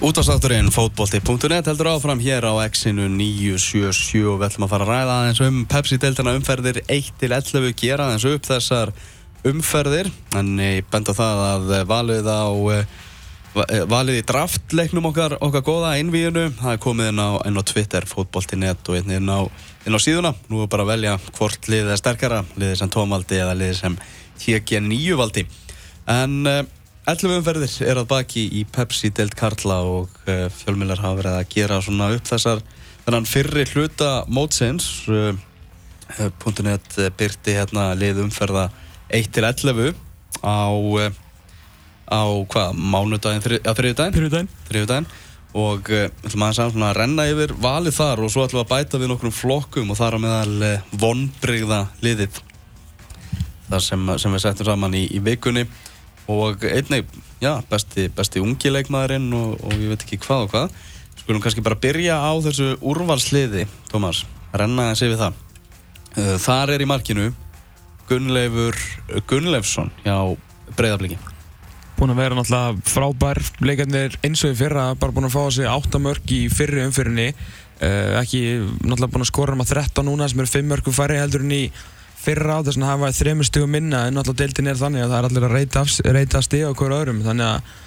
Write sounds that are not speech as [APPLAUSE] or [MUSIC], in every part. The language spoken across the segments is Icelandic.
Útastátturinn fótbolti.net heldur áfram hér á X-inu 977 og við ætlum að fara að ræða aðeins um Pepsi-deltana umferðir 1-11 gera aðeins upp þessar umferðir. En ég benda það að valið á valið í draftleiknum okkar okkar góða einvíðinu það er komið inn á, inn á Twitter fótbolti.net og inn á, inn á síðuna. Nú er bara að velja hvort liðið er sterkara liðið sem tómaldi eða liðið sem TG9 valdi. En 11 umferðir er að baki í Pepsi deilt Karla og uh, fjölmjölar hafa verið að gera svona upp þessar þannig fyrri hluta mótsins uh, .net byrti hérna lið umferða 1-11 á á hvað, mánudaginn, þriðudaginn Þriðudaginn þriðudaginn og við uh, ætlum að svona renna yfir valið þar og svo ætlum við að bæta við nokkrum flokkum og þar á meðal vonbrygða liðið þar sem, sem við settum saman í, í vikunni og einnig, já, besti, besti ungi leikmaðurinn og, og ég veit ekki hvað og hvað. Skulum kannski bara byrja á þessu úrvalsliði, Tómas. Renna þessi við það. Uh, þar er í markinu Gunnleifur Gunnleifsson hjá Breiðabliki. Búin að vera náttúrulega frábær. Leikarnir eins og í fyrra, bara búin að fá 8 mörg í fyrri umfyrinni uh, ekki náttúrulega búin að skora um að 13 núna sem eru 5 mörgum færri heldur en í fyrra á þess að hafa þrejum stugum minna en náttúrulega deildin er þannig að það er allir að reyta, reyta steg á hverju öðrum. Þannig að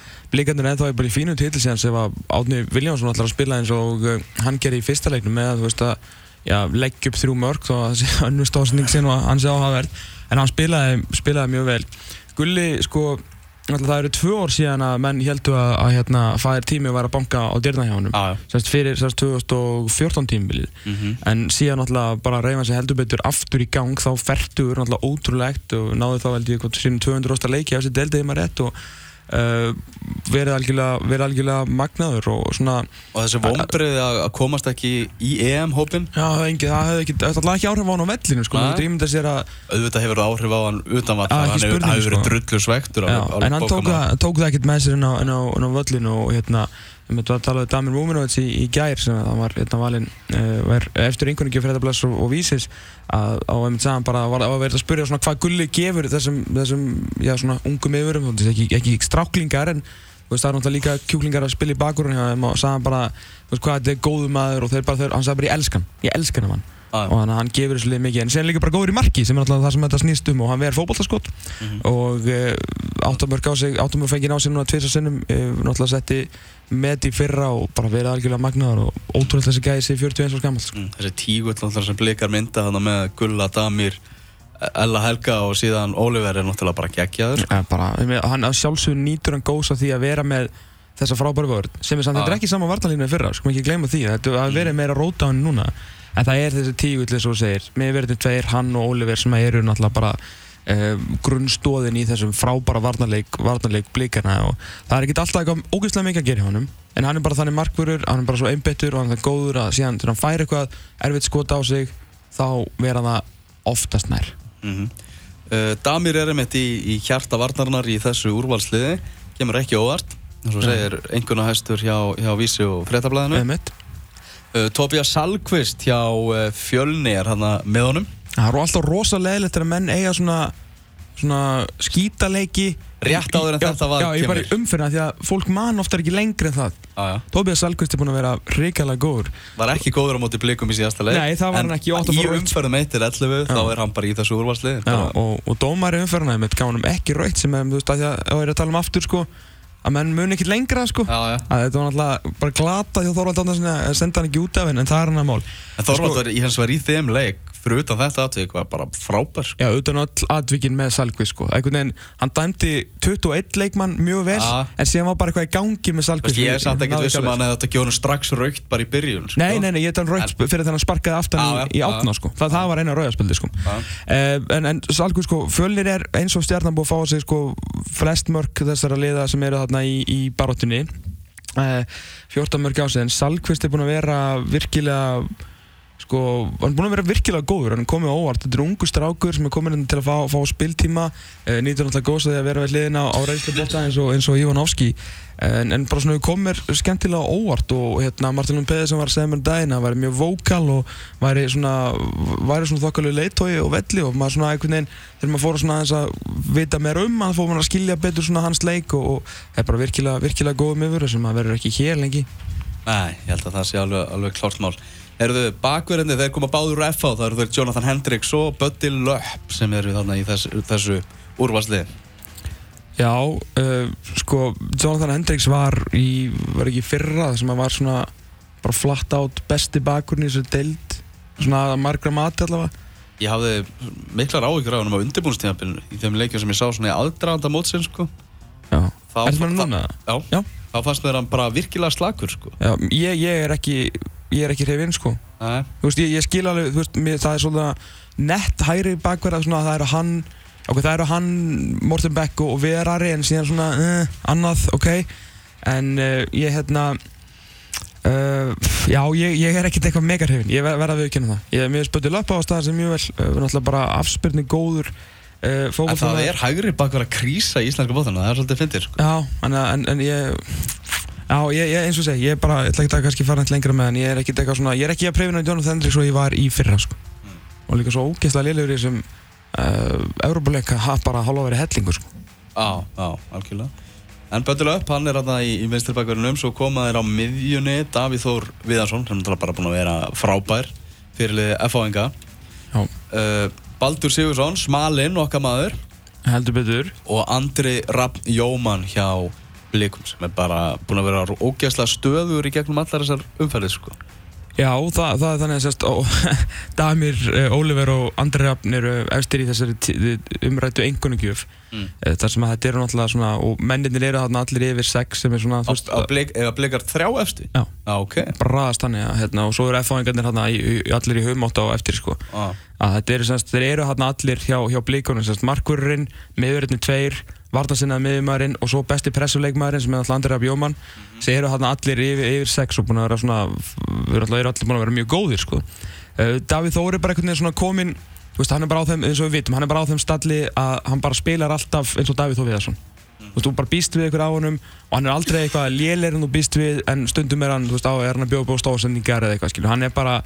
ennþá er bara í fínu títil sem að Átni Viljánsson ætlar að spila eins og uh, hann gerir í fyrsta leiknum með að þú veist að já, leggja upp þrjú mörg þó að það sé [LAUGHS] sinn og hann sé áhagverð en hann spilaði, spilaði mjög vel. Gulli sko Það eru tvö ár síðan að menn heldur að, að hérna, fæðir tími var að banka á dyrna hjá hann ah, Sérst fyrir sérst 2014 tímbilið mm -hmm. en síðan náttúrulega bara reyfa sér heldur betur aftur í gang þá fertur náttúrulega ótrúlegt og náðu þá held ég sínum 200 ósta leiki af þessi deltaði maður rétt og Uh, verið algjörlega, algjörlega magnaður og svona og þessi vonbreiði að komast ekki í EM-hópin já, það hefði ekki, ekki áhrif á hann á vellinu sko, auðvitað hefur það áhrif á hann utanvall hann hefur verið sko. drullur svektur en hann tók það, tók það ekkert með sér inn á vellinu og hérna við myndum að tala um Damir Múminovits í, í gær sem það var hérna valinn uh, eftir einhvern veginn fyrir þetta bless og, og vísis að á einmitt sagðan bara var að verða að spyrja svona hvað gulli gefur þessum, þessum já svona ungum yfirum ekki, ekki stráklingar en það er náttúrulega líka kjúklingar að spila í bakgrunni og sagðan bara veist, hvað þetta er góðu maður og þeir bara, þeir, hann sagði bara ég elskan ég elskan hann Og hann, hann gefur þessu leið mikið. En sen líka bara góður í marki sem er alltaf það sem þetta snýst um og hann verður fókbaltaskott mm -hmm. og uh, áttamörk á sig áttamörk fengið á sig núna tvisa sinnum uh, náttúrulega setti með í fyrra og bara verið algjörlega magnaður og ótrúlega þessi gæði sig 41 árs gammal sko. mm, þessi tígull sem blikar mynda hann með Gulla, Damir Ella Helga og síðan Oliver er náttúrulega bara geggjaður. Ja, bara, hann sjálfsögur nýtur hann góðs á því að vera með þessa frábæru vörð sem er samt, þetta er ekki sama vartalínu með fyrra, sko ekki gleyma því. Þetta verið meira róta hann núna en það er þessi tígull eins og þú segir. Með verðin tveir, hann og Oliver sem eru náttúrulega bara uh, grunnstóðin í þessum frábæra varnarleik, varnarleik blíkarna og það er ekki alltaf eitthvað ógeðslega mikið að gera hjá hann en hann er bara þannig markvörur, hann er bara svo einbettur og hann er það góður að síðan þegar hann fær eitthvað erfitt skota á sig þá vera það oftast nær. Mm -hmm. uh, Damir er einmitt í, í hjarta varnarnar í þessu úrvalsliði. Kemur ekki óvart. Eins og segir einhverna hæstur hjá, hjá Vísi og Fretablaðinu Uh, Tobias Salkvist hjá uh, Fjölni er hann með honum. Það er alltaf rosalega leitt að menn eiga svona, svona skítaleiki. Rétt áður en já, þetta var Já, ég bara umfyrna því að fólk mann ofta er ekki lengri en það. Ah, Tobias Salkvist er búin að vera reykjala góður. Var ekki góður á móti blikum í síðasta leik Nei, það var hann ekki En í umfyrðum 1-11 þá er hann bara í þessu úrvalsli og, og dómar í umfyrna gaf hann ekki raukt sem er, þú veist að það er að tala um aftur sko að menn muni ekki lengra sko já, já. að þetta var náttúrulega bara glata hjá Þorvald Ándarssoni að senda hann ekki út af henn en það er hann að mál Þorvald var, sko, var í þeim leik fyrir utan þetta atvík var bara frábær sko. já, utan all atvíkin með Salkvist sko. Einhvern veginn, hann dæmdi 21 leikmann mjög vel, ja. en síðan var bara eitthvað í gangi með Salkvist ég er samt ekkert vissum að hann hefði þetta gjónu strax raukt bara í byrjun sko. nei, nei, nei, ég hefði hann raukt en... fyrir þegar hann sparkaði aftan ja, í, í átna sko, það, það var eina rauðarspildi sko. Uh, en, en Salkvist sko, fjölnir er eins og stjarnan búið að fá sig sko flest mörk þessara liða sem eru þarna í, í baróttunni uh, 14 mörk ásið en Salkvist er búin að vera virkilega sko hann er búinn að vera virkilega góður, hann er komið óvart, þetta er ungu strákur sem er komin inn til að fá, fá spiltíma, uh, nýtur náttúrulega góðs að því að vera við hliðina á reynslu eins eins og Ivanovski En, en bara svona við komum mér skemmtilega óvart og hérna Martin Lund Pedersen var að segja mér um daginn að hann væri mjög vókal og væri svona, væri svona þokkalegu leittói og velli og maður svona einhvern veginn þegar maður fór svona aðeins að vita meira um hann fór maður að skilja betur svona hans leik og, og það er bara virkilega, virkilega góðum yfir sem maður verður ekki hér lengi. Nei, ég held að það sé alveg, alveg klart mál. Eruðu bakverðinni, þeir koma báður úr FH, það eru þeir Jonathan Hendricks og Buddy Löpp sem eru þarna í þessu, þessu úrvarsliði. Já, uh, sko, Jonathan Hendricks var í, var ekki fyrra sem að var svona bara flatt átt besti í þessu deild svona margra mati allavega Ég hafði miklar áhyggjur á hann á undirbúinstíðanbílunu í þeim leikjum sem ég sá svona í aðdraganda mótsinn sko Já, er það núna? Já, Já. þá fannst mér hann bara virkilega slakur sko Já, ég, ég er ekki, ég er ekki hrifinn sko. Þú veist, ég, ég skil alveg, þú veist, mér, það er svona nett hægri að það eru hann ok, það eru hann, Morten Beck og, og Verari en síðan svona, uh, annað, ok. En uh, ég hérna uh, já, ég, ég er ekkert eitthvað mega hrifinn, ég ver, verða að viðkynna það. Ég er mjög spötið löpa á staðar sem mjög vel uh, náttúrulega bara afspyrning góður uh, en það er hægri bakverð að krísa í íslenska bóðana, það er svolítið fyndir sko. Já, en, en, en ég Já, ég, ég, eins og segi, ég er bara, ég ætla ekki að kannski fara eitthvað lengra með en ég er ekkert eitthvað svona, ég er ekki að prefina Jonathan Hendricks og ég var í fyrra, sko. Og líka svo ógeðslega liðlegur í þessum uh, Európa-leika hafa bara hálfa verið hellingur, sko. Já, já, algjörlega En Löpp, hann er þarna í, í vinstri bakverðinum svo koma þeir á miðjunni Davíð Þór Viðarsson, sem er bara búin að vera frábær fyrirliði F.A.N.G. Já. Uh, Baldur Sigursson, smalinn okkar maður Heldur betur. og Andri Rapp Jóman hjá Blikum sem er bara búin að vera ógeðslega stöður í gegnum allar þessar umferðir sko. Já, það, það er þannig að sérst, ó, [LAUGHS] Damir, uh, Oliver og Andri Rafn eru efstir í þessari tí- umrættu engunugjöf. Mm. Uh, þar sem að þetta eru náttúrulega svona, og menninir eru þarna allir yfir sex sem er svona, veist, Að blik, eða blikar þrjá eftir? Já. Já, ok. bara raðast þannig að, hérna, og svo eru F-fáingarnir hérna allir í hugmátt á eftir, sko. Ah. að þetta eru, hérna allir hjá, hjá blíkonum, semst, markurinn, miðurinn tveir, vartansinnaði miðumæðurinn og svo besti pressuleikmæðurinn sem er alltaf Andri Abjóman sem eru hérna allir yfir, yfir sex og búin að vera svona, við erum allir, allir búin að vera mjög góðir sko. uh, Davíð Þóri er bara einhvern veginn svona kominn, þú veist, hann er bara á þeim, eins og við vitum, hann er bara á þeim stalli að hann bara spilar alltaf eins og Davíð Þór Viðarsson. Þú veist, þú bara býst við ykkur á honum og hann er aldrei eitthvað lélir en þú býst við en stundum er hann, þú veist, á, er hann að bjóða búið stóðsendingar eða eitthvað, skilju, hann er bara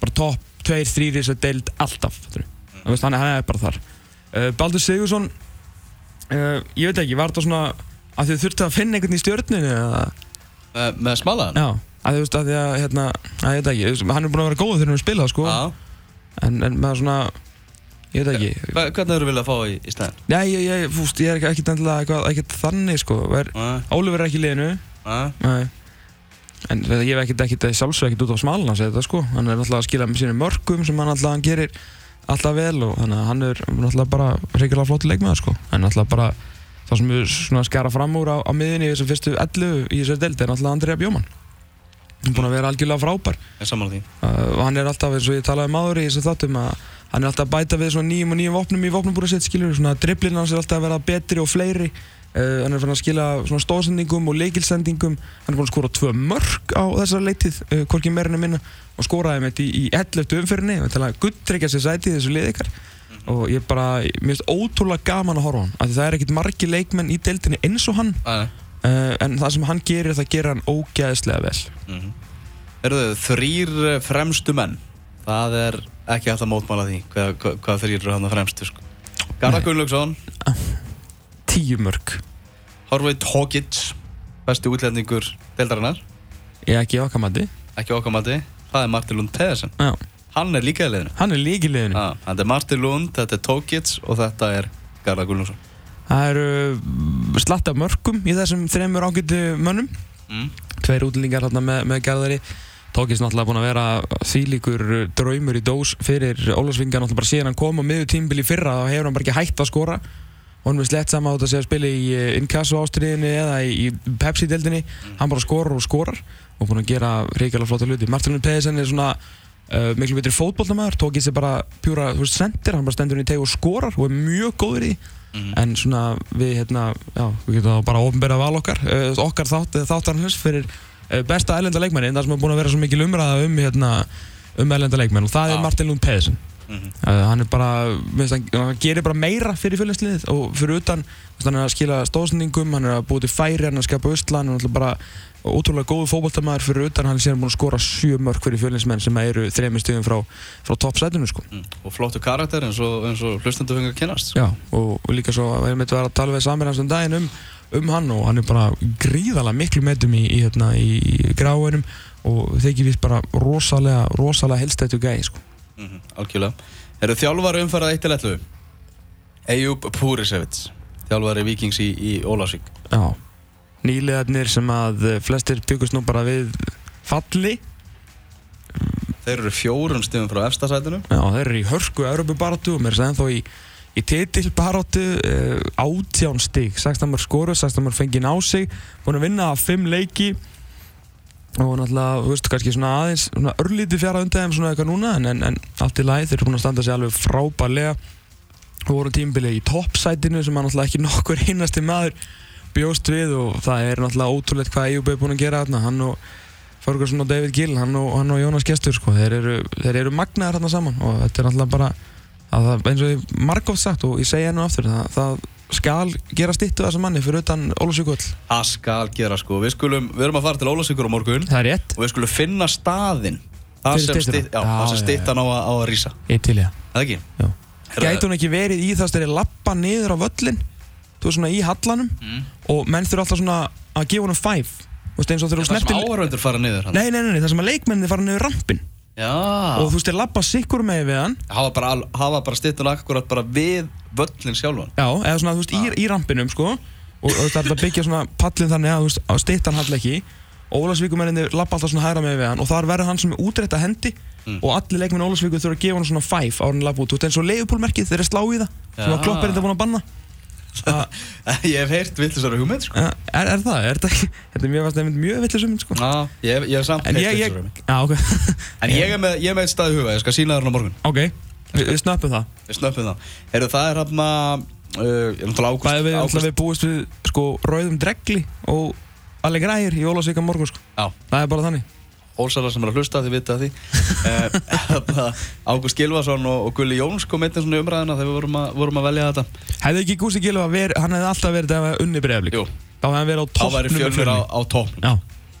bara topp, tveir, þrýr í þessu deild alltaf, þú veist, hann er, hann er bara þar. Uh, Baldur Sigursson uh, ég veit ekki, var þetta svona að þið þurftu að finna einhvern í stjórninu eða, Uh, með smalaðan? já, að þú veist, að því að, hérna að ég veit ekki, þú veist, hann er búin að vera góð þegar hann er spilað, sko, en, en með svona ég veit ekki, Hva, hvernig eru viljað að fá í, í stæðin? já, ég, ég, fúst, ég er ekki, ekki endilega eitthvað, ekkert þannig, sko, er, Nei, Ólífur er ekki í liðinu, nei. Nei. En þetta, ég hef ekkert ekkert sjálfsög ekkert út á smalna að segja þetta sko. Hann er náttúrulega að skila með sínum mörgum sem hann alltaf hann gerir alltaf vel og þannig að hann er náttúrulega bara reyngilega flott leikmaður sko. En náttúrulega bara það sem við svona skara fram úr á, á miðinni í þessum fyrstu 11 í þessari delta er náttúrulega Andrea Bjóman. Hann er búinn að vera algjörlega frábær. Ég saman því. Uh, og hann er alltaf eins og ég talaði um áður í þessu þáttum að hann er alltaf að bæta við svona nýjum og nýjum vopnum í vopnabúra sitt skilur. Svona driblinn hans er alltaf að vera betri og fleiri. Uh, hann er fann að skila svona stóðsendingum og leikilsendingum hann er búinn að skora tvö mörg á þessar leitið uh, hvorki meirinu minna og skoraði með þetta í, í 11. umferðinni og til að guttryggja sér sæti þessu lið ykkar og ég bara, mér finnst ótrúlega gaman að horfa hann af því það er ekkert margi leikmenn í deildinni eins og hann uh, en það sem hann gerir það gerir hann ógæðislega vel. Mm Eru þau þrýr eh, fremstu menn? Það er ekki að mótmála því hvað, hvað, hvað þrýr eru hann að fremstu sko. Garðar. Gunnlaugsson, tíu mörg Horveit Hogic, besti útlendingur deildarinnar, ég ekki ákamandi ekki okkar mati, það er Martin Lund Pedersen. Já. Hann er líka í liðinu. hann er liðinu Ah, þetta er Martin Lund, þetta er Tokic og þetta er Garðar Gunnlaugsson. það eru uh, slatt af mörgum í þessum þreymur ágættu mönnum Mm. tveir útlendingar hérna með, með Garðari Tókist náttúrulega búinn að vera þvílíkur draumur í dós fyrir Ólafsvinga náttúrulega bara síðan hann kom á miður tímbili fyrra þá hefur hann bara ekki hægt að skora honum er slett sama á þetta að segja að spila í eh, Inkasso ástriðinni eða í, í Pepsi-deldinni hann bara skorar og skorar og búinn að gera reykjala flotta hluti. Martin Pedersen er svona uh, miklu betri fótboltamæður Tókist er bara pjúra, þú veist, sendir hann bara stendur inn í teg og skorar og er mjög góður í því. Mhm. en svona við hérna, já, við getum þá bara ofnbæra val okkar, uh, okkar þátt, þáttarins fyrir uh, besta ælenda leikmenni, það sem er búin að vera svo mikil umræða um hérna, um erlenda leikmenn. Og það Já. er Martin Lund Pedersen Mhm. uh, hann er bara, minnst, hann, hann gerir bara meira fyrir fjölinnsliðið og fyrir utan minnst, hann er að skila stóðsendingum, hann er að búið til færi hann er að skapa usla, hann er bara ótrúlega góðu fótboltamaður fyrir utan hann er síðan búin að skora sjö mörg fyrir fjölinnsmenn sem eru þrejum stíðum frá, frá toppsætinu sko. Mm. Og flottu karakter eins og, og hlustendu fengi að kynast. Já, og, og líka svo við erum eitthvað að tala við samir hans um daginn um, um hann og hann er bara gríðalega miklu metum í, í, hérna, í, gráinum og þykir við bara rosalega, rosalega helstættu gæði sko. Mm Algjörlega. Eru þjálfari umferðað 1 til 11? Eyjúb Púrisevits, þjálfari Víkings í, í Ólafsvík. Já, nýliðarnir sem að eh, flestir byggust nú bara við falli Þeir eru fjórum stöðum frá efstasætinu. Já, þeir eru í hörku Európubaráttu og mér er ennþá í, í titilbaráttu uh, átján stig 16 mörg skoru, 16 mörg fengið á sig búin að vinna að 5 leiki og náttúrulega, þú veist, kannski svona aðeins svona örlítið fjara þeim svona eitthvað núna en, en, en allt í lagi, þeir eru búin að standa sig alveg frábærlega. Og voru tímbilið í toppsætinu sem að náttúrulega ekki [LAUGHS] nokkur einasti maður bjóst við og það er náttúrulega ótrúlegt hvað EUB er búin að gera þarna. Hann og Ferguson og David Gill, hann og, hann og Jónas Gestur sko, þeir eru, þeir eru magnaðar hérna saman. Og þetta er náttúrulega bara að það, eins og ég margótt sagt og ég segja hennu aftur það, það skal gera stittu þessa manni fyrir utan Ólusvíkull Það skal gera sko. Við, skulum, við erum að fara til Ólafsvíkur á morgun Það er rétt, og við skulum finna staðinn þar Fyrir sem, styttuna? stytt, já, Já, þar sem já, stittan á, að- á að rísa. ég til ég Það ekki? Já. Herra, Gæti hún ekki verið í það styrir lappa niður á völlin þú veist svona í hallanum Mm. og menn þurfa alltaf svona að gefa honum fæf Þú veist eins og þegar þú Það sem snertir áhörvendur fara niður hann. Nei, nei, nei, nei, það sem að leikmenni fara niður rampin Já. og þú veist þeir lappa sikkur með við hann. Hafa bara, hafa bara stittun akkurat bara við völlin sjálfan. Já, eða svona, þú veist, í, í rampinum, sko. Og og það er að byggja svona pallin þannig að, þú veist, að stittan hall ekki. Ólasvíkumenninni lappa alltaf svona hæra með við hann og þar verður hann sem er útrétta hendi Mm. og allir leikmenn Ólasvíku þurfa að gefa hann svona fæf ára hann lappa út, þú veist, eins og leifupólmerkið þeir eru slá í það, sem að klopp er þetta búin að banna [LAUGHS] ég hef heyrt villisara hugmynd sko. er, er það, er ekki þetta er mjög, fast nefnd mjög villisum, sko Já, ég, ég hef samt En heyrt ég, ég, villisara hugmynd. já, ok [LAUGHS] En ég er með, ég með eitt stað í huga, ég skal sína á morgun. Ok, við, snöppum það Við snöppum það. Heyrðu, það er hann að, uh, ég er við, búist við, sko, rauðum dregli og alveg græðir í Ólasvíka morgun, sko Já, Það er bara þannig hólsarar sem er að hlusta, þið vita því. [LAUGHS] Eh, þarna, Ágúst Gilvason og, og Gulli Jóns kom einnig svona umræðina þegar við vorum að, vorum að velja þetta. Hefði ekki Gústi Gilva verið, hann hefði alltaf verið að unni breyflik Jú, Þá hefði hann verið á þá væri fjölnir á, á. Já,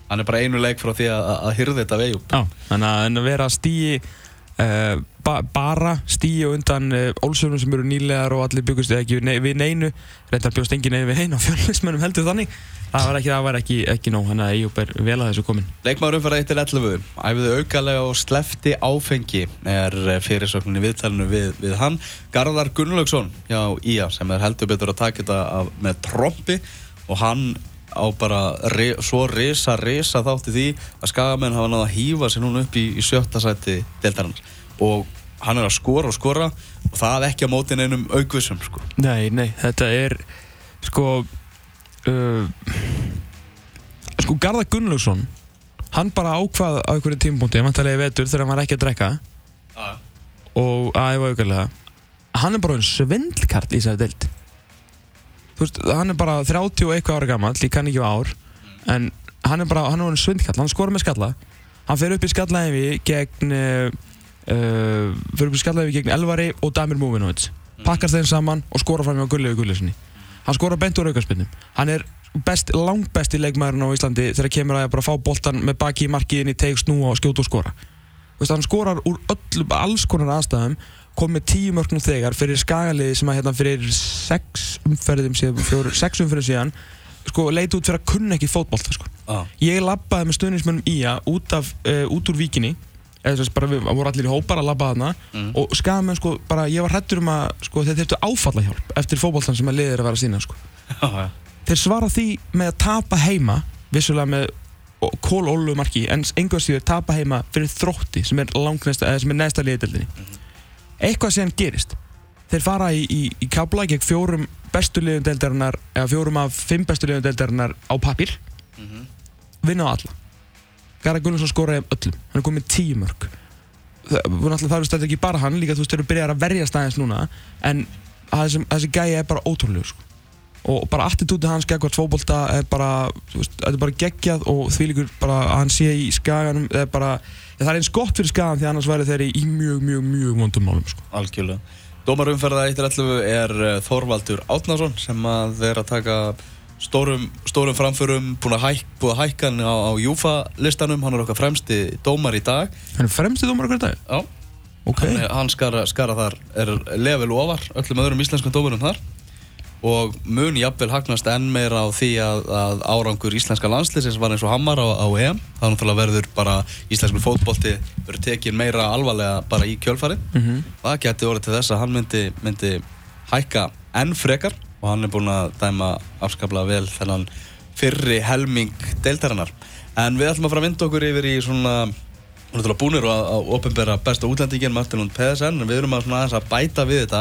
Hann er bara einu leik frá því að, að, hyrða þetta vegi upp. já, þannig að vera stíi uh, ba bara stíi undan uh, ólsöfnum sem eru nýlegar og allir byggust ekki við, ne við neinu. Reyndar bjóst engin neinu við neinu á fjölnismennum heldur þannig. Það var ekki, það var ekki, ekki nóg þannig að Eyjup er vel að þessu komin. Leikmaður umfæra 1 til 11 æfiði aukalega og slefti áfengi er eh, fyrirsögnin í viðtalinu við, við hann. Garðar Gunnlaugsson hjá IA sem er heldur betur að taka þetta með trompi. Og hann á bara re, svo risa, risa þátti því að skagamenn hafa náða að hýfa sér núna upp í, í sjötta sæti deltarinnar og hann er að skora og skora og það ekki á mótin einum aukvissum sko. Nei, nei, þetta er sko uh, sko Garðar Gunnlaugsson hann bara ákvað á einhverju tímpúnti vantarlega í vetur þegar hann var ekki að drekka ah. og aðeins auðvitað hann er bara einn svindlkart í þessari deild þú veist, hann er bara 30 og eitthvað ára gammal, ég kann ekki á ár en hann er bara, hann er einn svindlkart hann skora með skalla, hann fer upp í skallahefi gegn uh, uh, fer upp í skallahefi gegn Elvari og Damir Múvinovits, pakkar þeim saman og skora fram hjá Gulliðu Gulliðssoni hann skora bent úr aukarspinnum hann er best, langt besti leikmæðurinn á Íslandi þegar kemur að bara fá boltan með baki í markiðinni, teik, snúa og skjóta og skora. Þú veist, hann skorar úr öllum, alls konar aðstæðum kom með tíu mörgnum þegar fyrir skagaliði sem að hérna fyrir sex umferðum síðan, fjóru, sex umferðum síðan sko leit út fyrir að kunna ekki fótbolta sko. Ah. ég labbaði með stöðnismönnum í að út, af, uh, út úr víkinni eða þess bara við voru allir í hópar að labba þarna. Mm. og skagamenn sko bara ég var hrættur um að sko þeir þurftu áfallahjálp eftir fótboltan sem að liðið er að vera að sína sko. Þeir svara því með að tapa heima vissulega með kólólu marki en einhvers því tapa heima fyrir þrótti sem er er neðsta liðdeldinni eitthvað sem gerist. Þeir fara í, í, í kabla gegn fjórum bestu liðum deildarinnar eða fjórum af fimm bestu liðum deildarinnar á pappir Mhm. vinna á alla Gara Gunnarsson skoraði um öllum hann er komið með tíu mörg það er þetta ekki bara hann líka þú veist þeir eru byrjar að verja staðins núna en þessi, þessi gæja er bara ótrúlegur sko. og bara attitútið hans gegn hvort fótbolta er bara, veist, er bara geggjað og því líkur bara að hann sé í skaganum er bara, það er eins gott fyrir skagan því annars væri þeirri í mjög, mjög, mjög vondum málum sko. Algjörlega. Dómarumferða 1.11 er eh, Þorvaldur Átnarsson sem að að taka stórum, stórum framförum, búin að, hæk, búin að hækka hann á, á Júfa listanum, hann er okkar fremsti dómar í dag. Hann er fremsti dómar okkur í dag? Já. Ok. Hann, hann skara, skara þar, er level ofar öllum öðrum íslenskum dómurum þar og mun jafnvel hagnast enn meira á því að, að árangur íslenska landslýsins var eins og hammar á, á EM þá náttúrulega verður bara íslensku fótbolti verður tekin meira alvarlega bara í kjölfari Mm -hmm. það geti orðið til þess að hann myndi, myndi hækka enn frekar og hann er búinn að dæma afskaplega vel þennan fyrri helming deildarinnar. En við ætlum að fara að vinda okkur yfir í svona Hún er náttúrulega búinir að, að ofinbera besta útlendingin Martin Lund Pedersen en við erum að, svona aðeins að bæta við þetta.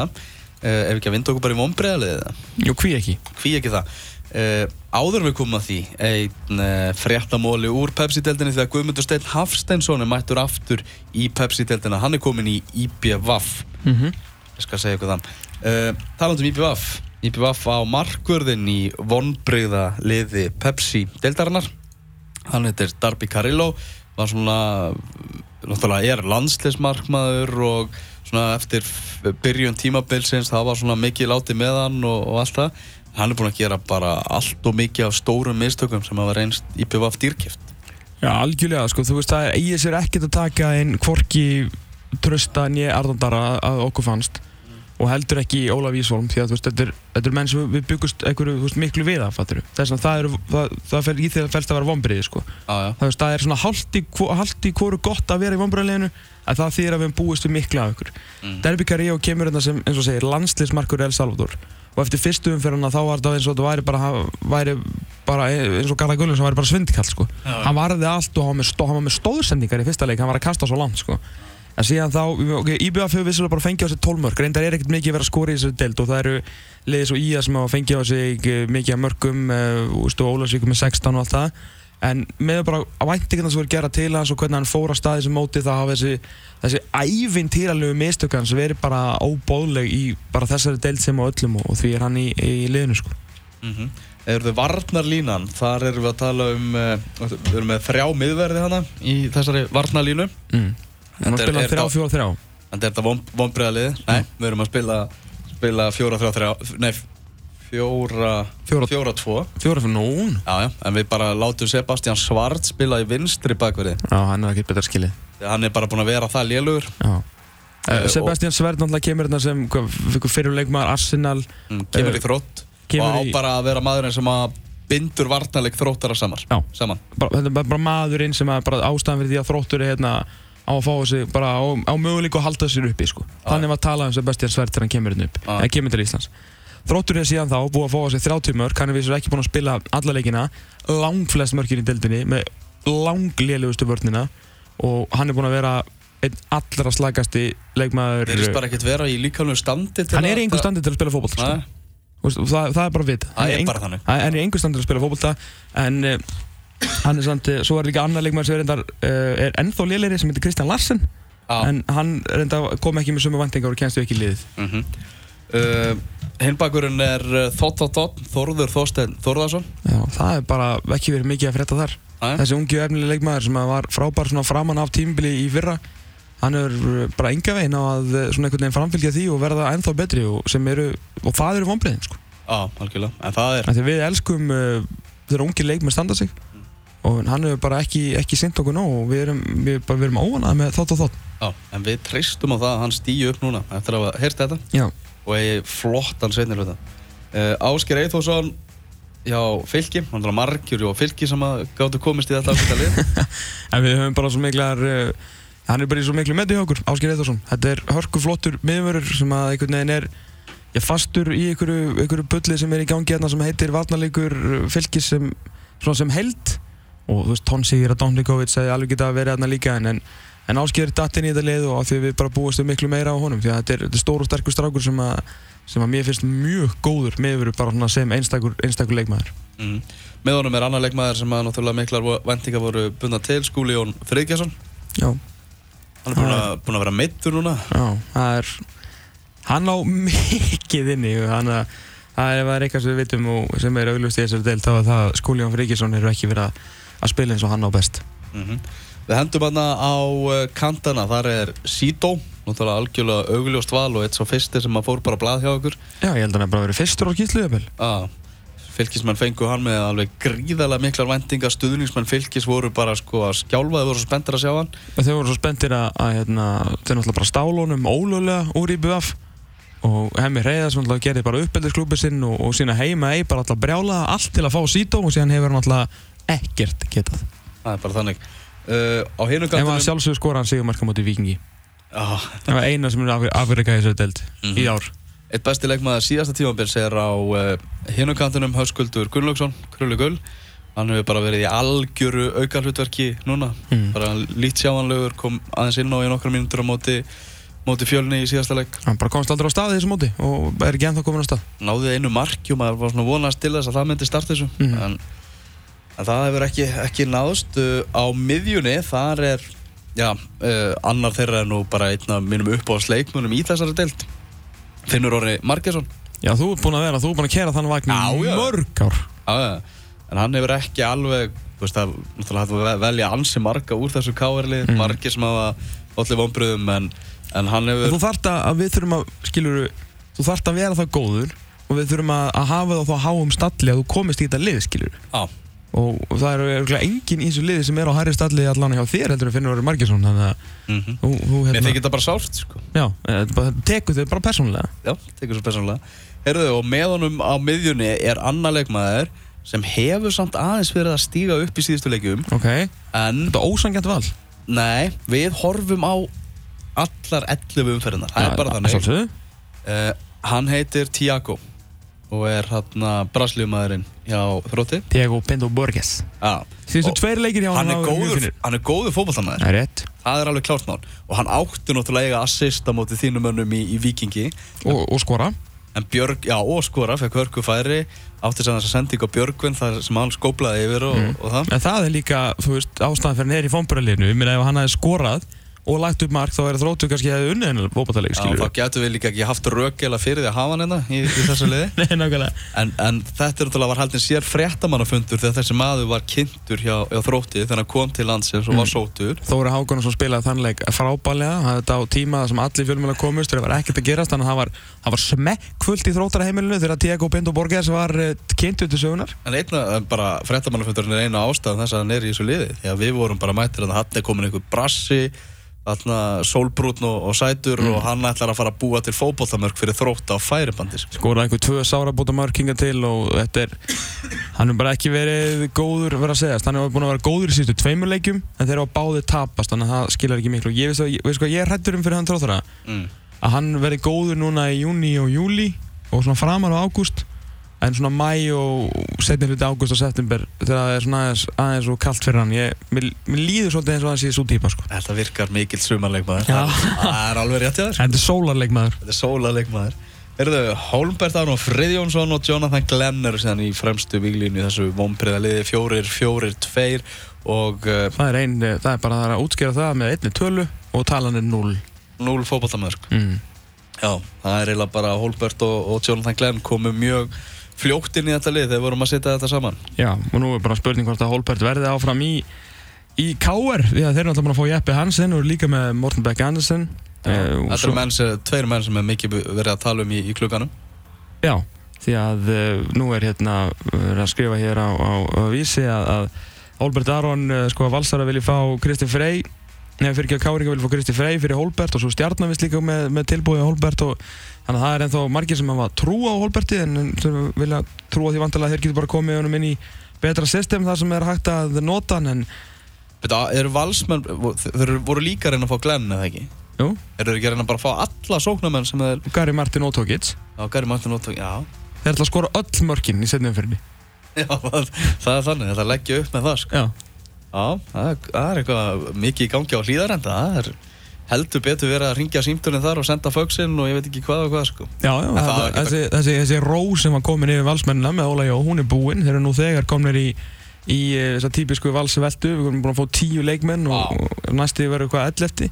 Uh, ef ekki að vinda okkur bara í vonbreiðalið Jú, hví ekki? hví ekki það? Uh, áður við komum að því einn uh, fréttamóli úr Pepsi-deldinni þegar Guðmundur Steinn Hafsteinsson er mættur aftur í Pepsi-deldina hann er komin í IPVAF Mm -hmm. ég skal segja ykkur það. Taland um IPVAF IPVAF á markvörðin í vonbreiða liði Pepsi-deldarinnar hann heitir Darby Carillo var svona náttúrulega er landsleismarkmaður og svona eftir byrjun tímabilsins það var svona mikið látið með hann og, og allt það. Hann er búinn að gera bara allt og mikið af stórum mistökum sem hafa reynst IPVAF dýrkift Já, algjörlega, sko, þú veist, það eigið sér ekkert að taka inn hvorki trösta nýja Arnaldara að okkur fannst og heldur ekki Ólaf Ísvolm því að veist, þetta er, þetta er menn sem við byggust einhverju, veist, miklu við af, þess að það er, það, það fer í því að fælst að vera vombriði, sko ah, það, það er svona hálft í, í hvoru gott að vera í vombriðleginu að það þýðir að við búist við miklu af ykkur Mm. Derby Carrillo kemur hérna sem, eins og segir, landsliðsmarkur El Salvador og eftir fyrstu umferðina þá var þetta eins og þetta væri bara, væri bara eins og Garðar Gullum sem væri bara svindikall, sko Já. hann varði allt og hann hann var með stóðsendingar í fyrsta leik, hann var að kasta svo langt sko. En síðan þá, ok, IBF hefur vissulega bara fengið á sig 12 mörg, reyndar er ekkert mikið verið að skora í þessu deild og það eru liðið svo IA sem hafa fengið á sig eh, mikið af mörgum uh, og Ólarsvíkum með 16 og allt það en með bara væntingarna sem voru gera til hans og hvernig hann fór að staði sem móti það hafa þessi, þessi ævintýralegu mistök hans verið bara óbóðleg í bara þessari deild sem á öllum og, og því er hann í, í liðinu sko. Mm -hmm. Eða varnarlínan, þar erum við að tala um, uh, við erum með þrjá miðverði hana í þessari varnarlínu. mm. Hann Þetta er- spila er þrjá, þá- fjóra, þrjá En þetta er vonbreiðaliði? Nei, við erum að spila, spila fjóra, þrjá, þrjá, nei, fjóra, Fjóra- fjóra, tvo. fjóra fyrir nún Já, já, en við bara látum Sebastian Svart spila í vinstri bakverði. já, hann er ekkert betra skilið Hann er bara búinn að vera það lélugur. Já. Eh, Uh, Sebastian Sverd náttúrulega kemur hérna sem fyrirleikmaður Arsenal Mm, kemur Eh, í þrótt og á bara að vera maðurinn sem að bindur varnarleik þróttara saman. Já. Saman. bara, þetta er bara, maðurinn sem er bara ástæðan fyrir því að þróttur er hérna á að fá sig bara á, á möguleiku að halda sér uppi sko. Þannig var talað um Sebastian Sverd þegar hann kemur hérna upp. Eða kemur til Íslands. Þróttur er síðan þá búið að fá sig 30 mörg hann er vissur ekki búin að spila alla leikina. Langflest mörgir í deildinni með langlélugustu vörnina. Og hann er búin að vera einn allra slagasti leikmaður Þeir bara ekkert vera í líkalegu standi til hann er að- í einhver standi til að spila fótboll sko. Það, það er bara vit Það er bara þannig. hann er í einhver standur að spila fótbolta en uh, hann er samt uh, svo er líka annar leikmaður sem er, reyndar, uh, er ennþá lélæri sem heitir Kristján Larsen Já. en hann reyndar kom ekki með sömu vantingar og kennstu ekki liðið Mm -hmm. uh, Hinnbakurinn er Þótt Þótt Þótt Þórður Þorstein Þórðarsson Já, það er bara ekki verið mikið að frétta þar Nei. þessi ungi og efnileg leikmaður sem var frábær svona framan af tímbili í fyrra hann er bara enga veginn á að svona einhvern veginn framfylgja því og verða ennþá betri og, sem eru, og það eru vonbreiðin sko. Já, algjörlega En það er því við elskum uh, þegar ungi leikmenn standa sig og hann hefur bara ekki, ekki sint okkur nóg og við erum, við, bara, við erum óvanað með þátt og þátt. Já, en við treystum á það að hann stýju upp núna eftir að hafa heyrt þetta. Já, og eigi flottan seinni hluta uh, Ásker Eithósson Já, fylki, hann er margjur og fylki sem að gáttu komist í þetta ákveðta lið. [LAUGHS] En við höfum bara svo miklar uh, hann er bara í svo miklu með í okkur, Ásker Eithvarsson þetta er hörku flottur miðvörur sem að einhvern veginn er ég fastur í einhverju, einhverju bulli sem er í gangi hérna sem heitir varnarleikur fylgis sem, sem held og þú veist, Tónsíður að Dónlíkovits hefði alveg getað að vera hérna líka en, en, en Ásker er dattinn í þetta lið og því að við bara búast við miklu meira á honum því að þetta er, þetta er stór og sterkur strákur sem að sem að mér finnst mjög góður miðvörur bara sem einstakur, einstakur leikmaður. Mm. Með honum er annar leikmaður sem að náttúrulega miklar vendingar voru bundna til Skúli Jón Friðgjarsson Já, Hann er búinn að, búinn að vera meittur núna. Já, það er hann á mikið inni hann að Það er, eitthvað sem við vitum og sem er auglust í þessari deild þá að það Skúljón Fríkisson eru ekki verið að, að spila eins og hann á best. Mhm. Við hendum hérna á uh, kantana, þar er Sító, náttúrulega algjörlega augljóst val og eitt svo fyrsti sem að fór bara blað hjá okkur. Já, ég held að hann er bara verið fyrstur á jafnvel. Ah, fylgismenn fengu hann með alveg gríðarlega miklar vendingar, stuðningsmenn fylgis voru bara sko að skjálfa, þau voru svo spenntir að sjá hann. Þau voru svo spenntir að, að hérna, þau náttúrulega bara stálunum ólöglega úr í BF og Hemmi Reyðars náttúrulega gerði bara uppbyldisklúpið sinn og, og sína heima ei bara alltaf brjála allt til að fá Sító og síðan hefur hann náttúrulega ekkert getað. Það er bara þannig. Uh, á hinu Ef hann kantinum... sjálfsögur skora hann sigumarka mútið Vikingi. Ah, Það var eina sem er afrikað í þessu deild Mhm. í ár. Eitt besti leikmaður síðasta tímabils er á uh, hinukantinum Höskuldur Gunnlaugsson, Krullu Gull. Hann hefur bara verið í algjöru aukarhlutverki núna. Mm. Bara lít sjáanlegur, kom aðeins inn á í nokkra mínútur á móti, móti fjölni í síðasta leik. Hann bara komst aldrei á stað þessu móti og er ekki ennþá komin á stað. Náði einu marki og maður var svona vonast til þess að það myndi starta þessu. Mhm. En, en það hefur ekki, ekki náðst. Uh, á miðjunni, þar er, já, uh, annar þeirra er nú bara einn af mínum uppáðsleikmunum í þessari deild. Finnur Orri Margesson. Já, þú ert búinn að vera, þú ert búinn að kera þann vagn í mörg ár. Já. En hann hefur ekki alveg, veist, það er náttúrulega velja ansi marga úr þessu káerli, Mhm. margir sem hafa allir vonbröðum, en, en hann En hefur... Þú þarft að við þurfum að, skilur þú þarft að vera það góður og við þurfum að, að hafa það á þá háum stalli að þú komist í þetta lið, skilur Já, og, það eru örugglega enginn í þessu liði sem er á hærri stalli allan hjá þér heldur en Finnur Margesson þannig að mm þú, þú Mér hérna, þykir þetta bara sárt, sko. já, eh, tekur þau bara persónulega Já, tekur svo persónulega. Herðu, og með honum á miðjunni er annar leikmaður sem hefur samt aðeins verið að stíga upp í síðustu leikjum, Ok, en þetta er ósangjant val nei, við horfum á allar 11 umferðinar. Það er bara þannig. Uh, hann heitir Tiago og er hérna braslíumæðurinn hjá Þrótti. Diego Pinto Borges. Síðustu tveir leikir hjá hann er verið mjög góður, hann er góður fótballtamaður. Það er rétt Það er alveg klárt mál. Og hann átti náttúrulega að eiga assist á móti þínum mönnum í, í Vikingi. og, og skora En Björg, já, og skora, fekk hörku færi, átti þess að sending á Björgvin þar sem hann skóplaði yfir og, Mm. og það. En það er líka, þú veist, ástæðan fyrir hann er í fómburaliðinu Ég meina ef hann hefði skorað og lagt upp mark þá er þróttu kannski hefði unnið hennar Já, skilur þá getur við líka ekki haft rökela fyrir því að hafa hann hérna í, í þessu liði. [LAUGHS] Nei, nákvæmlega En, en þetta er náttúrulega var haldin sér fréttamannafundur þegar þessi maður var kynntur hjá, hjá Þrótti þegar hann kom til landsins og var Mm. sótur. Þóri Hákonarsson spilaði þannleik frábælega það er þetta á tíma sem allir fjölmjöla komust þegar það var ekkert að gerast þannig að það var, það var smekkfullt í þróttaraheimilinu þegar Diego Pinto Borges var uh, kynntu til sögunar En einna, bara fréttamannafundurinn er eina ástæðan þess að hann er í þessu liði. Að við vorum bara mættir að hann sólbrútn og, og sætur og hann ætlar að fara að búa til fótboltamörk fyrir þrótt á færibandi. Sko. skoraði einhver tvö sárabóta mörkinga til og þetta er hann er bara ekki verið góður verið að segjast hann er búin að vera góður í síðustu tveimur leikjum en þeir á báði tapast þannig að það skilar ekki miklu og ég veist að, veist hvað ég er hrættur um fyrir hann tróðara Mm. að hann verði góður núna í júni og júli og svona framar á ágúst en svona mæ og setni hluti ágúst og september þegar það er svona aðeins, aðeins og kallt fyrir hann ég, mér, mér líður svolítið eins og hann sé svo típa sko. Þetta virkar mikill sumarleikmaður. Já. Það er alveg rétt hjá þér. en þetta er sólarleikmaður Þetta er sólaleikmaður. Erðu, Holmbert Aron Friðjónsson og Jonathan Glenn eru síðan í fremstu víglínu í þessu vompriða liði fjórir, fjórir, tveir og uh, það er, ein, það er bara er að útskýra það með einni tölu og talan er 0 núl fótballtamörk. mm. Já, það er eiginlega bara Holbert og, og Jonathan Glenn komu mjög fljótt inn í þetta lið þegar við vorum að setja þetta saman. Já, og nú er bara spurning hvort að Holbert verði áfram í í KR, því að þeir eru alltaf búin að fá Jeppe Hansen og líka með Morten Beck Andersen eh, og Þetta eru menn sem, tveir menn sem er mikið verið að tala um í, í klukkanum. Já, því að uh, nú er hérna verið að skrifa hér á, á, á vísi að, að Holbert Aron uh, sko að Valsara vilji fá Kristi Frey nefnir fyrir ekki að Káringa vilja fá Kristi Frey fyrir Holbert og svo stjarnavist líka með, með tilbúið á Holbert og þannig að það er ennþá margir sem hafa trú á Holberti en vilja trúa því vantilega að þeir getur bara komið honum inn í betra system þar sem er hægt að nota hann en Þetta eru valsmenn, þeir eru- voru líka reyna að fá Glenn eða ekki? jú, Eru þeir ekki að reyna bara að fá alla sóknarmenn sem þeir, Gary Martin og Tókits á Gary Martin og já, þeir ætla að skora öll mörkin í setnum fyrir [LAUGHS] já, það, það er þannig, þetta leggja upp með það, sko. Já, Já, það er, eitthvað mikið í gangi á hlýðarenda, það er heldur betur verið að ringja símtunni þar og senda fögsinn og ég veit ekki hvað og hvað, sko. Já, já, þessi, þessi, þessi ró sem var komin yfir valsmennina með Óla Jó, hún er búinn, þeir eru nú þegar komnir í, í eh, þessa típisku valsveldu, við erum búin að fá tíu leikmenn og, og næsti verður eitthvað ellefti,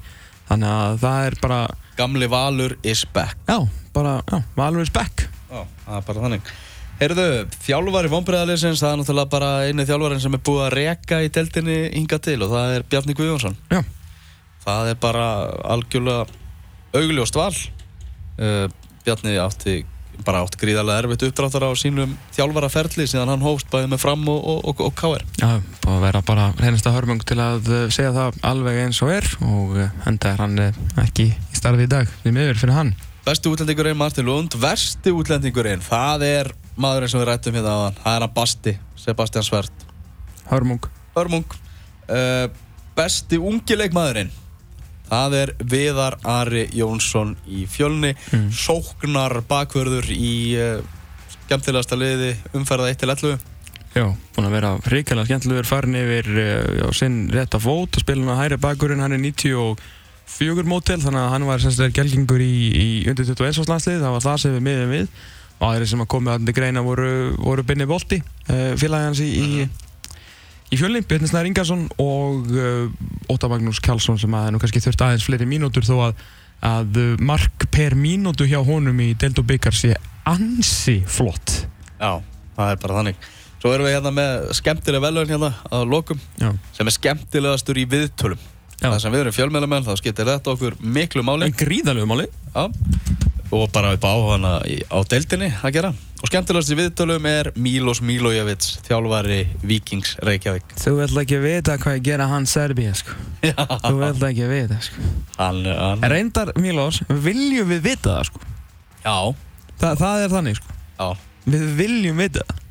þannig að það er bara, Gamli Valur is back. já, bara, já, Valur is back Já, það er bara þannig. Heyrðu, þjálfari vonbreiðarleysins, það er náttúrulega bara einu þjálfarin sem er búið að reka í deltinni hinga til og það er Bjarni Guðjónsson. Já. Það er bara algjörlega augljóst val. Uh, Bjarni átti bara átti gríðarlega erfitt uppdráttar á sínum þjálfaraferli síðan hann hófst bæðið með fram og, og, og, og káir. Já, búið að vera bara reynasta hörmung til að uh, segja það alveg eins og er og uh, enda er hann uh, ekki í starfi í dag, því miður fyrir hann. Besti útlendingurinn Martin Lund, versti útlendingurinn, það er maðurinn sem við rættum hérna hann. Það er hann Basti, Sebastian Svert. Hörmung. Hörmung. Uh, besti ungileikmaðurinn, það er Viðar Ari Jónsson í fjölni. Mm. Sóknar bakvörður í uh, skemmtilegasta liði umferða 1-11. Já, búin að vera hrikalega skemmtilegur farin yfir uh, sinn rétta fót og spilin á hæri bakurinn, hann er 94 mótel þannig að hann var gelgingur í, í undir 21 landslið, það var það sem við miðum við og aðri sem að komið að þetta greina voru, voru Binni Volti, uh, félagi hans í, í, í fjölni, Björn Snær Ingarsson og uh, Óta Magnús Kjálsson sem að nú kannski þurft aðeins fleiri mínútur þó að, að mark per mínútu hjá honum í Delt og Byggar sé ansi flott. Já, það er bara þannig. Svo erum við hérna með skemmtilega velun hérna að lokum Já. sem er skemmtilegastur í viðtölum. Já. Það sem við erum fjölmjölamenn, þá skiptir þetta okkur miklu máli. En gríðalegu máli. Já. Og bara upp á hana á deildinni að gera. Og skemmtilegast í viðtölum er Milos Milojevic, þjálfari Víkings Reykjavík. Þú vill ekki vita hvað ég gera hann Serbíu, sko. Þú vill ekki vita, sko. Hann, hann, reyndar, Milos, viljum við vita það, sko. já, Þa, það er þannig, sko. Við viljum vita það.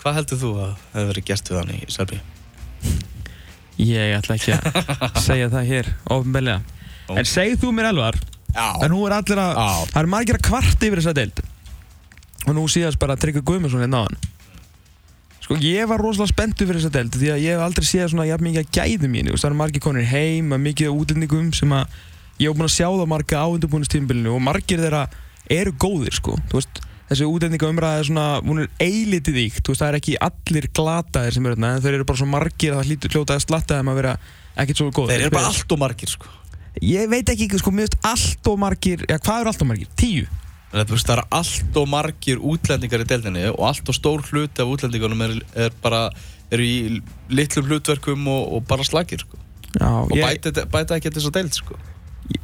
Hvað heldur þú að hefur verið gert við hann í Serbíu? Ég ætla ekki að [LAUGHS] segja það hér ofinbeglega. Ó. En segð þú mér elvar, Já. En nú er allir að, Já. það er margir að kvarta yfir þessa deild. Og nú síðast bara Tryggvi Guðmundsson hérna á hann. Sko, ég var rosalega spenntur fyrir þessa deild því að ég hef aldrei séð svona jafn mikið að gæðum í henni. Það eru margir konir heim, að mikið útlendingum sem að ég hef búin að sjá það marga á undirbúinustímbilinu og margir þeirra eru góðir, sko. Þú veist, þessi útlendinga umræða er svona, hún er eilitið íkt, það er ekki allir glataðir sem eru þarna, en þeir eru bara svo margir að það hlýtur hljóta að slatta þeim að vera ekkert svo góðir. Þeir eru bara allt og margir, sko. Ég veit ekki, sko, veist allt og margir, já, hvað eru allt og margir? Tíu? Það eru allt og margir útlendingar í deildinni og allt og stór hluti af útlendingunum er, er bara, eru í litlum hlutverkum og, og bara slagir, sko. Já, Og ég, bæta, bæta ekki þess að deild, sko.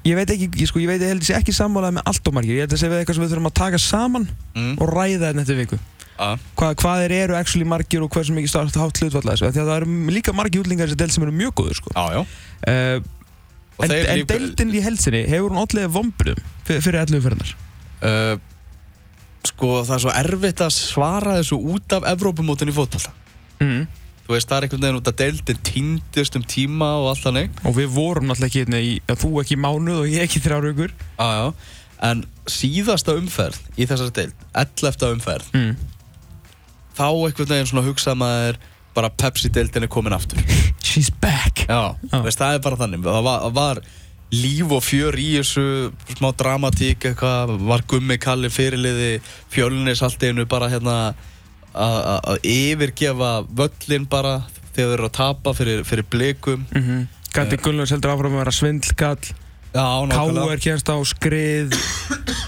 ég veit ekki, ég, sko, ég veit, ég held að sé ekki sammálað með allt og margir, ég held að sé við eitthvað sem við þurfum að taka saman Mm. og ræða þetta eftir viku. Ja. Hvað, hvað þeir eru actually margir og hversu mikið státt hátt hlutfalla þessu, af því að það eru líka þessi deild sem eru mjög góður, sko. Já, já. Uh, en, en deildin í helsinni, hefur hún allir vombriðum fyrir, 11 fyrirnar? Uh, sko, það er svo erfitt að svara þessu út af Evrópumótin í fótballta. Mm. Þú veist, það er einhvern veginn út að deildin týndist um tíma og allt þannig. Og við vorum náttúrulega ekki hérna í, þú ekki í mánuð og ég ekki í þrjár vikur. Já, já. En síðasta umferð í þessari deild, 11. umferð, Mm. þá einhvern veginn svona hugsa maður bara Pepsi-deildin er komin aftur. She's back. Já, Já. Veist, það er bara þannig. Það var, var líf og fjör í þessu, smá dramatík eitthvað, var gummi kalli fyrirliði, fjölnis allt einu bara hérna að- yfirgefa völlin bara þegar þeir eru að tapa fyrir, fyrir blikum. Mm -hmm. Gatti Gunnlaugs heldur áfram að vera svindlkall. Já, K.R. kemst á skrið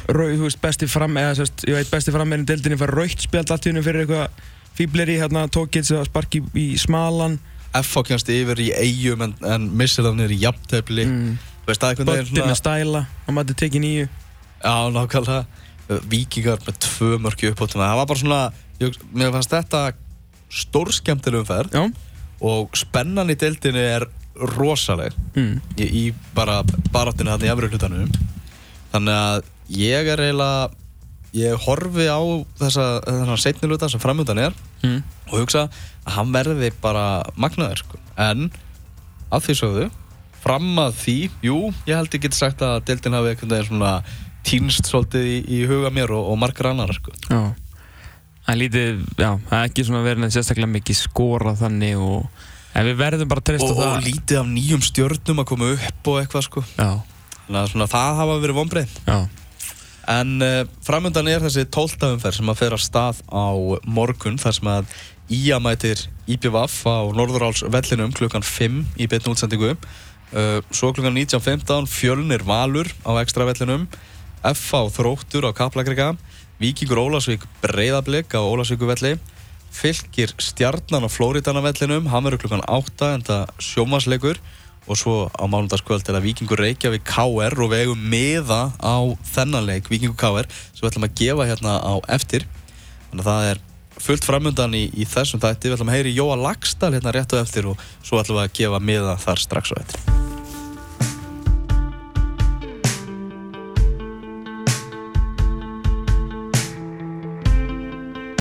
rau, þú veist, besti fram eða sérst, ég veit besti fram er í deildinni fara raukt spjald allt í hennu fyrir eitthvað fýbleri hérna tókið sem sparki í, smalan F.A. kemst yfir í eigum en, en missir það í jafntefli. mm. Veist, það einhvern Bötti veginn með stæla og maður tekið nýju Já, nákvæmlega. Víkingar með tvö mörki upp á tíma. Það var bara svona, ég, mér fannst þetta stórskemmtilegum ferð Já og spennan í deildinni er rosaleg mm. í, í bara baráttinu þarna í efri hlutanum. Þannig að ég er eiginlega, ég horfi á þessa, þessa setni hluta sem framöndan er Mm. og hugsa að hann verði bara magnaður sko. En að því sögðu, fram að því, jú, ég held geti sagt að deildin hafi veginn svona týnst svolítið í, í huga mér og, og margar annar sko. Já Það er ekki svona verið en sérstaklega mikið skorað þannig og en við verðum bara að treysta það og lítið af nýjum stjörnum að koma upp og eitthvað sko. Já, Þannig að svona, það hafa verið vonbreið. já, En uh, framöndan er þessi tóltafumferð sem að fer að stað á morgun þar sem að Ía mætir IPVF á Norðuráls vellinum klukkan 5 í beinu útsendingu. Uh, svo klukkan 19.15 fjölnir Valur á ekstra vellinum. FH Þróttur á Kaplakrika. Víkingur Ólasvík breyðablík á Ólasvíkuvelli fylgir stjarnan á Flóritanavellinum hann verður klukkan 8 en það sjómasleikur og svo á mánudagskvöld er það Víkingur Reykjavík KR og við eigum miða á þennan leik Víkingur KR sem við ætlum að gefa hérna á eftir. Þannig að það er fullt framöndan í, í þessum þætti. Við ætlum að heyri Jóa Lagstall hérna rétt á eftir og svo ætlum við að gefa miða þar strax á eftir